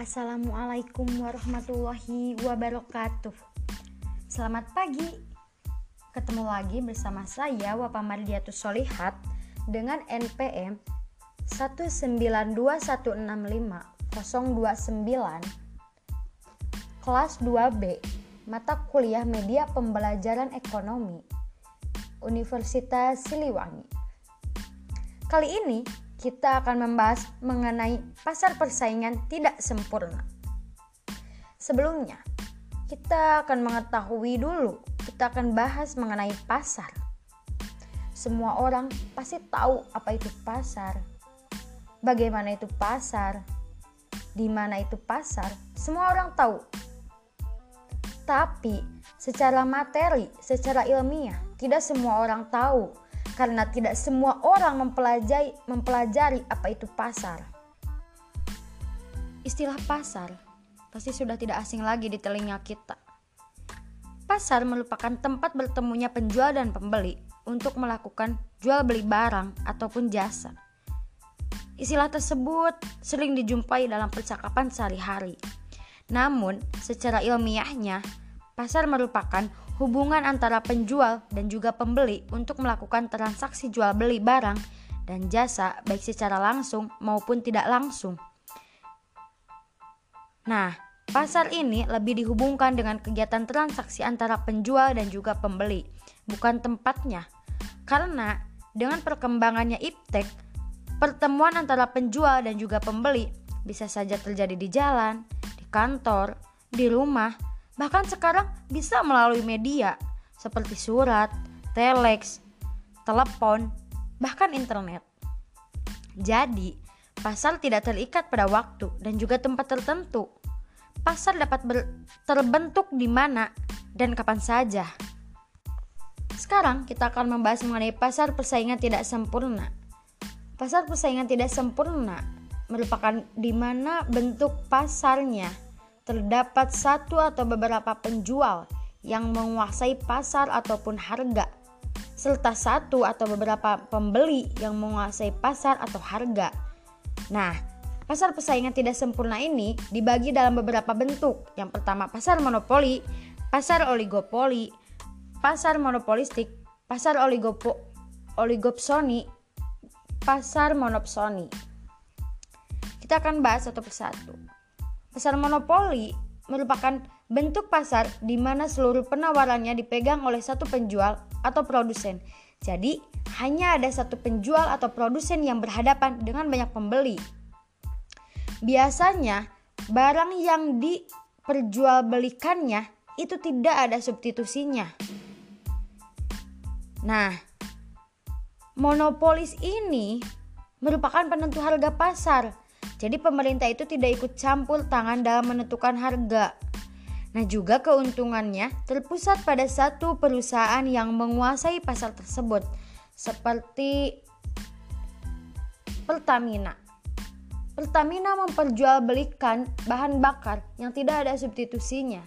Assalamualaikum warahmatullahi wabarakatuh. Selamat pagi. Ketemu lagi bersama saya Wapa Mardiatus Solihat dengan NPM 192165029 kelas 2B mata kuliah media pembelajaran ekonomi Universitas Siliwangi. Kali ini kita akan membahas mengenai pasar persaingan tidak sempurna. Sebelumnya, kita akan mengetahui dulu, kita akan bahas mengenai pasar. Semua orang pasti tahu apa itu pasar, bagaimana itu pasar, di mana itu pasar, semua orang tahu. Tapi secara materi, secara ilmiah, tidak semua orang tahu karena tidak semua orang mempelajari mempelajari apa itu pasar. Istilah pasar pasti sudah tidak asing lagi di telinga kita. Pasar merupakan tempat bertemunya penjual dan pembeli untuk melakukan jual beli barang ataupun jasa. Istilah tersebut sering dijumpai dalam percakapan sehari-hari. Namun, secara ilmiahnya, pasar merupakan hubungan antara penjual dan juga pembeli untuk melakukan transaksi jual beli barang dan jasa baik secara langsung maupun tidak langsung. Nah, pasar ini lebih dihubungkan dengan kegiatan transaksi antara penjual dan juga pembeli, bukan tempatnya. Karena dengan perkembangannya iptek, pertemuan antara penjual dan juga pembeli bisa saja terjadi di jalan, di kantor, di rumah, Bahkan sekarang bisa melalui media seperti surat, telex, telepon, bahkan internet. Jadi, pasar tidak terikat pada waktu dan juga tempat tertentu. Pasar dapat terbentuk di mana dan kapan saja. Sekarang kita akan membahas mengenai pasar persaingan tidak sempurna. Pasar persaingan tidak sempurna merupakan di mana bentuk pasarnya terdapat satu atau beberapa penjual yang menguasai pasar ataupun harga, serta satu atau beberapa pembeli yang menguasai pasar atau harga. Nah, pasar persaingan tidak sempurna ini dibagi dalam beberapa bentuk. Yang pertama, pasar monopoli, pasar oligopoli, pasar monopolistik, pasar oligopo, oligopsoni, pasar monopsoni. Kita akan bahas satu persatu. Pasar monopoli merupakan bentuk pasar di mana seluruh penawarannya dipegang oleh satu penjual atau produsen. Jadi, hanya ada satu penjual atau produsen yang berhadapan dengan banyak pembeli. Biasanya, barang yang diperjualbelikannya itu tidak ada substitusinya. Nah, monopolis ini merupakan penentu harga pasar jadi pemerintah itu tidak ikut campur tangan dalam menentukan harga. Nah, juga keuntungannya terpusat pada satu perusahaan yang menguasai pasar tersebut, seperti Pertamina. Pertamina memperjualbelikan bahan bakar yang tidak ada substitusinya.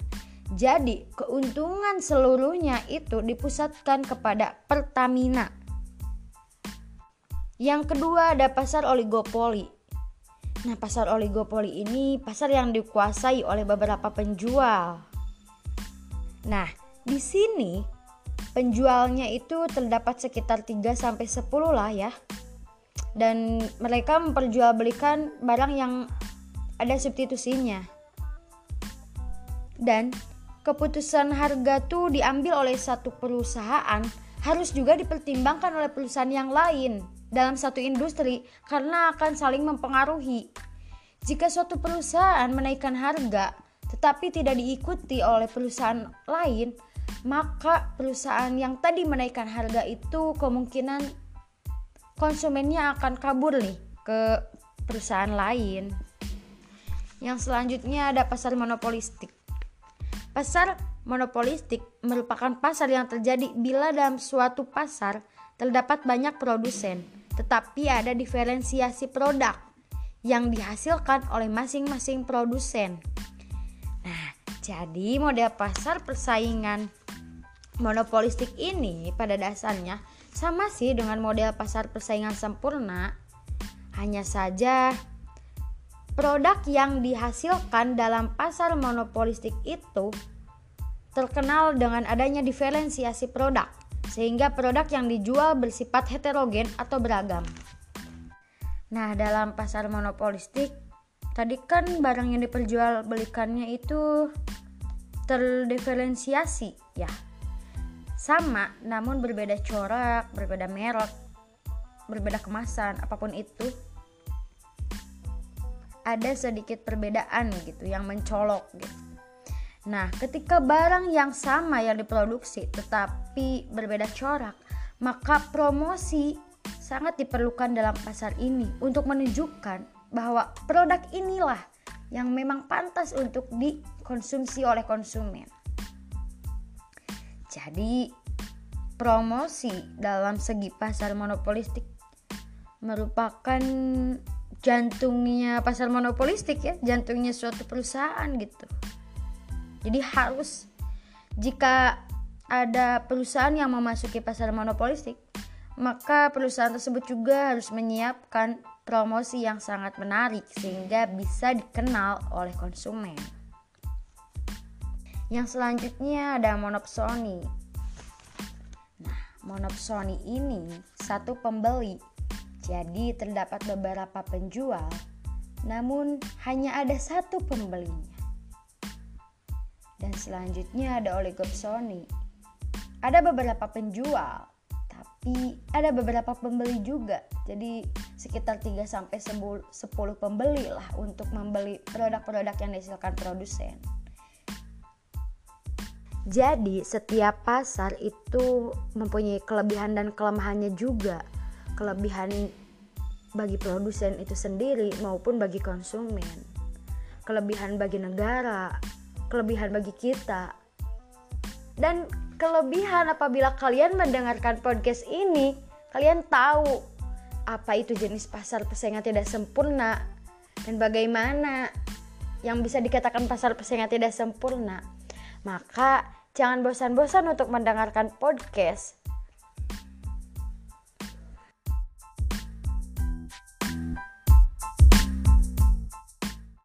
Jadi, keuntungan seluruhnya itu dipusatkan kepada Pertamina. Yang kedua ada pasar oligopoli. Nah, pasar oligopoli ini pasar yang dikuasai oleh beberapa penjual. Nah, di sini penjualnya itu terdapat sekitar 3 sampai 10 lah ya. Dan mereka memperjualbelikan barang yang ada substitusinya. Dan keputusan harga tuh diambil oleh satu perusahaan harus juga dipertimbangkan oleh perusahaan yang lain dalam satu industri karena akan saling mempengaruhi. Jika suatu perusahaan menaikkan harga tetapi tidak diikuti oleh perusahaan lain, maka perusahaan yang tadi menaikkan harga itu kemungkinan konsumennya akan kabur nih ke perusahaan lain. Yang selanjutnya ada pasar monopolistik. Pasar monopolistik merupakan pasar yang terjadi bila dalam suatu pasar terdapat banyak produsen tetapi ada diferensiasi produk yang dihasilkan oleh masing-masing produsen. Nah, jadi model pasar persaingan monopolistik ini pada dasarnya sama sih dengan model pasar persaingan sempurna. Hanya saja produk yang dihasilkan dalam pasar monopolistik itu terkenal dengan adanya diferensiasi produk, sehingga produk yang dijual bersifat heterogen atau beragam. Nah, dalam pasar monopolistik, tadi kan barang yang diperjualbelikannya itu terdiferensiasi, ya. Sama, namun berbeda corak, berbeda merek, berbeda kemasan, apa pun itu ada sedikit perbedaan gitu yang mencolok gitu. Nah, ketika barang yang sama yang diproduksi tetapi berbeda corak, maka promosi sangat diperlukan dalam pasar ini untuk menunjukkan bahwa produk inilah yang memang pantas untuk dikonsumsi oleh konsumen. Jadi, promosi dalam segi pasar monopolistik merupakan jantungnya pasar monopolistik ya, jantungnya suatu perusahaan gitu. Jadi harus jika ada perusahaan yang memasuki pasar monopolistik, maka perusahaan tersebut juga harus menyiapkan promosi yang sangat menarik sehingga bisa dikenal oleh konsumen. Yang selanjutnya ada monopsoni. Nah, monopsoni ini satu pembeli jadi terdapat beberapa penjual, namun hanya ada satu pembelinya. Dan selanjutnya ada oligopsoni. Ada beberapa penjual, tapi ada beberapa pembeli juga. Jadi sekitar 3 sampai 10 pembeli lah untuk membeli produk-produk yang dihasilkan produsen. Jadi setiap pasar itu mempunyai kelebihan dan kelemahannya juga kelebihan bagi produsen itu sendiri maupun bagi konsumen. Kelebihan bagi negara, kelebihan bagi kita. Dan kelebihan apabila kalian mendengarkan podcast ini, kalian tahu apa itu jenis pasar pesaing yang tidak sempurna dan bagaimana yang bisa dikatakan pasar pesaing yang tidak sempurna. Maka jangan bosan-bosan untuk mendengarkan podcast